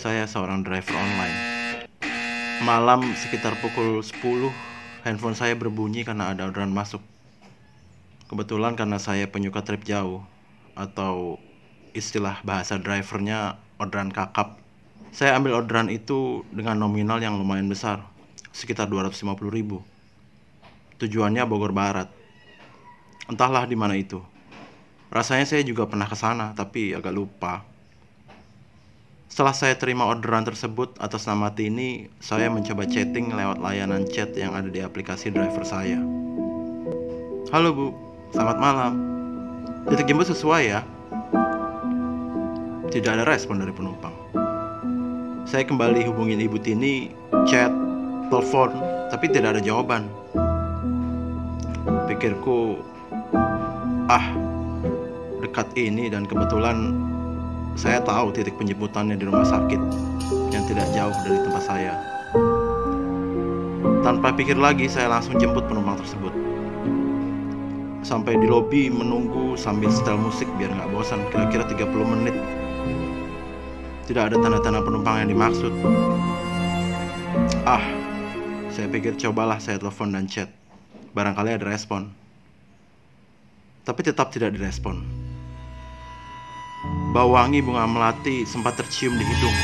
Saya seorang driver online. Malam sekitar pukul 10, handphone saya berbunyi karena ada orderan masuk. Kebetulan karena saya penyuka trip jauh atau istilah bahasa drivernya orderan kakap. Saya ambil orderan itu dengan nominal yang lumayan besar, sekitar 250 ribu. Tujuannya Bogor Barat. Entahlah di mana itu. Rasanya saya juga pernah ke sana, tapi agak lupa. Setelah saya terima orderan tersebut atas nama Tini, saya mencoba chatting lewat layanan chat yang ada di aplikasi driver saya. Halo Bu, selamat malam. Titik jemput sesuai ya? Tidak ada respon dari penumpang. Saya kembali hubungin Ibu Tini, chat, telepon, tapi tidak ada jawaban. Pikirku, ah, dekat ini dan kebetulan saya tahu titik penjemputannya di rumah sakit yang tidak jauh dari tempat saya. Tanpa pikir lagi, saya langsung jemput penumpang tersebut. Sampai di lobi menunggu sambil setel musik biar nggak bosan, kira-kira 30 menit. Tidak ada tanda-tanda penumpang yang dimaksud. Ah, saya pikir cobalah saya telepon dan chat. Barangkali ada respon. Tapi tetap tidak direspon. Bau wangi bunga melati sempat tercium di hidung.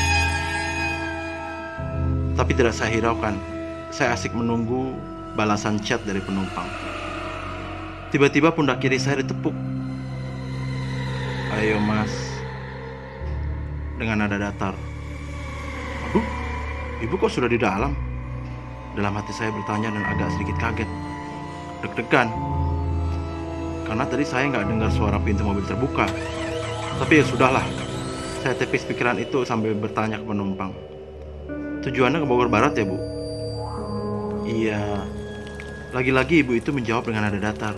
Tapi tidak saya hiraukan. Saya asik menunggu balasan chat dari penumpang. Tiba-tiba pundak kiri saya ditepuk. Ayo mas. Dengan nada datar. Aduh, ibu kok sudah di dalam? Dalam hati saya bertanya dan agak sedikit kaget. Deg-degan. Karena tadi saya nggak dengar suara pintu mobil terbuka. Tapi ya sudahlah. Saya tepis pikiran itu sambil bertanya ke penumpang. Tujuannya ke Bogor Barat ya, Bu? Iya. Lagi-lagi ibu itu menjawab dengan nada datar.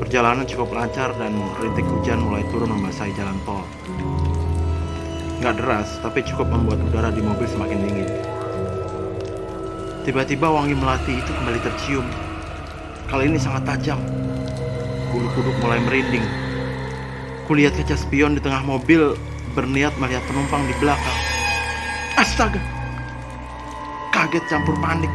Perjalanan cukup lancar dan rintik hujan mulai turun membasahi jalan tol. Nggak deras, tapi cukup membuat udara di mobil semakin dingin. Tiba-tiba wangi melati itu kembali tercium. Kali ini sangat tajam. Bulu kuduk mulai merinding. Kulihat kaca spion di tengah mobil berniat melihat penumpang di belakang. Astaga! Kaget campur panik.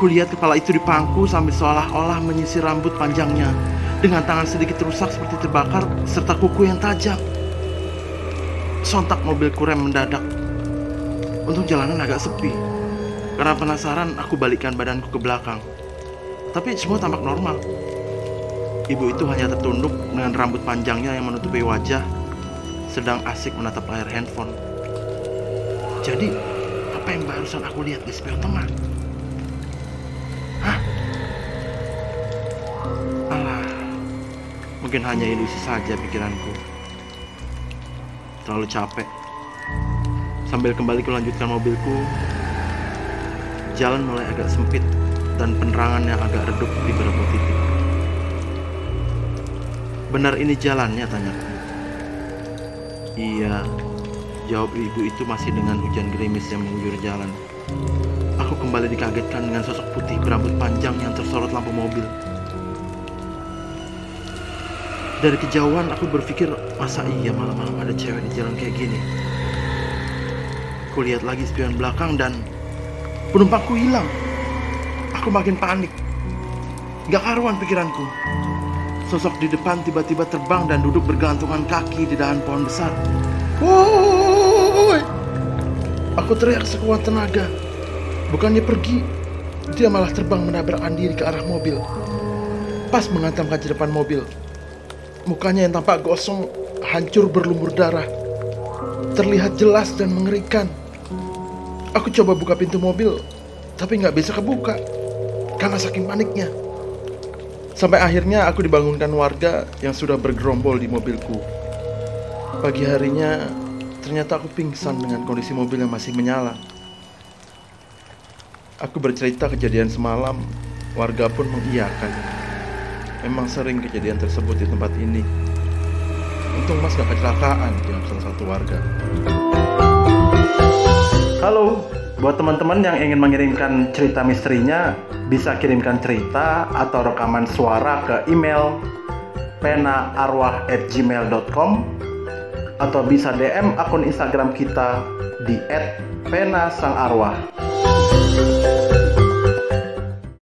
Kulihat kepala itu di pangku sambil seolah-olah menyisir rambut panjangnya dengan tangan sedikit rusak seperti terbakar serta kuku yang tajam. Sontak mobil kurem mendadak. Untuk jalanan agak sepi. Karena penasaran, aku balikkan badanku ke belakang. Tapi semua tampak normal. Ibu itu hanya tertunduk dengan rambut panjangnya yang menutupi wajah, sedang asik menatap layar handphone. Jadi, apa yang barusan aku lihat di spion tengah? Hah? Alah, mungkin hanya ilusi saja pikiranku. Terlalu capek. Sambil kembali kulanjutkan mobilku, jalan mulai agak sempit dan penerangan yang agak redup di beberapa titik. Benar ini jalannya, tanyaku. Iya, jawab ibu itu masih dengan hujan gerimis yang mengguyur jalan. Aku kembali dikagetkan dengan sosok putih berambut panjang yang tersorot lampu mobil. Dari kejauhan aku berpikir, masa iya malam-malam ada cewek di jalan kayak gini? Kulihat lagi spion belakang dan penumpangku hilang. Aku makin panik. Gak karuan pikiranku. Sosok di depan tiba-tiba terbang dan duduk bergantungan kaki di dahan pohon besar. Woi! Aku teriak sekuat tenaga. Bukannya pergi, dia malah terbang menabrakkan diri ke arah mobil. Pas menghantam kaca depan mobil. Mukanya yang tampak gosong, hancur berlumur darah. Terlihat jelas dan mengerikan. Aku coba buka pintu mobil, tapi nggak bisa kebuka karena saking paniknya. Sampai akhirnya aku dibangunkan warga yang sudah bergerombol di mobilku. Pagi harinya, ternyata aku pingsan dengan kondisi mobil yang masih menyala. Aku bercerita kejadian semalam, warga pun mengiyakan. Memang sering kejadian tersebut di tempat ini. Untung mas gak kecelakaan, jawab salah satu warga. Halo, buat teman-teman yang ingin mengirimkan cerita misterinya, bisa kirimkan cerita atau rekaman suara ke email penaarwah@gmail.com atau bisa DM akun Instagram kita di @penasrangarwah.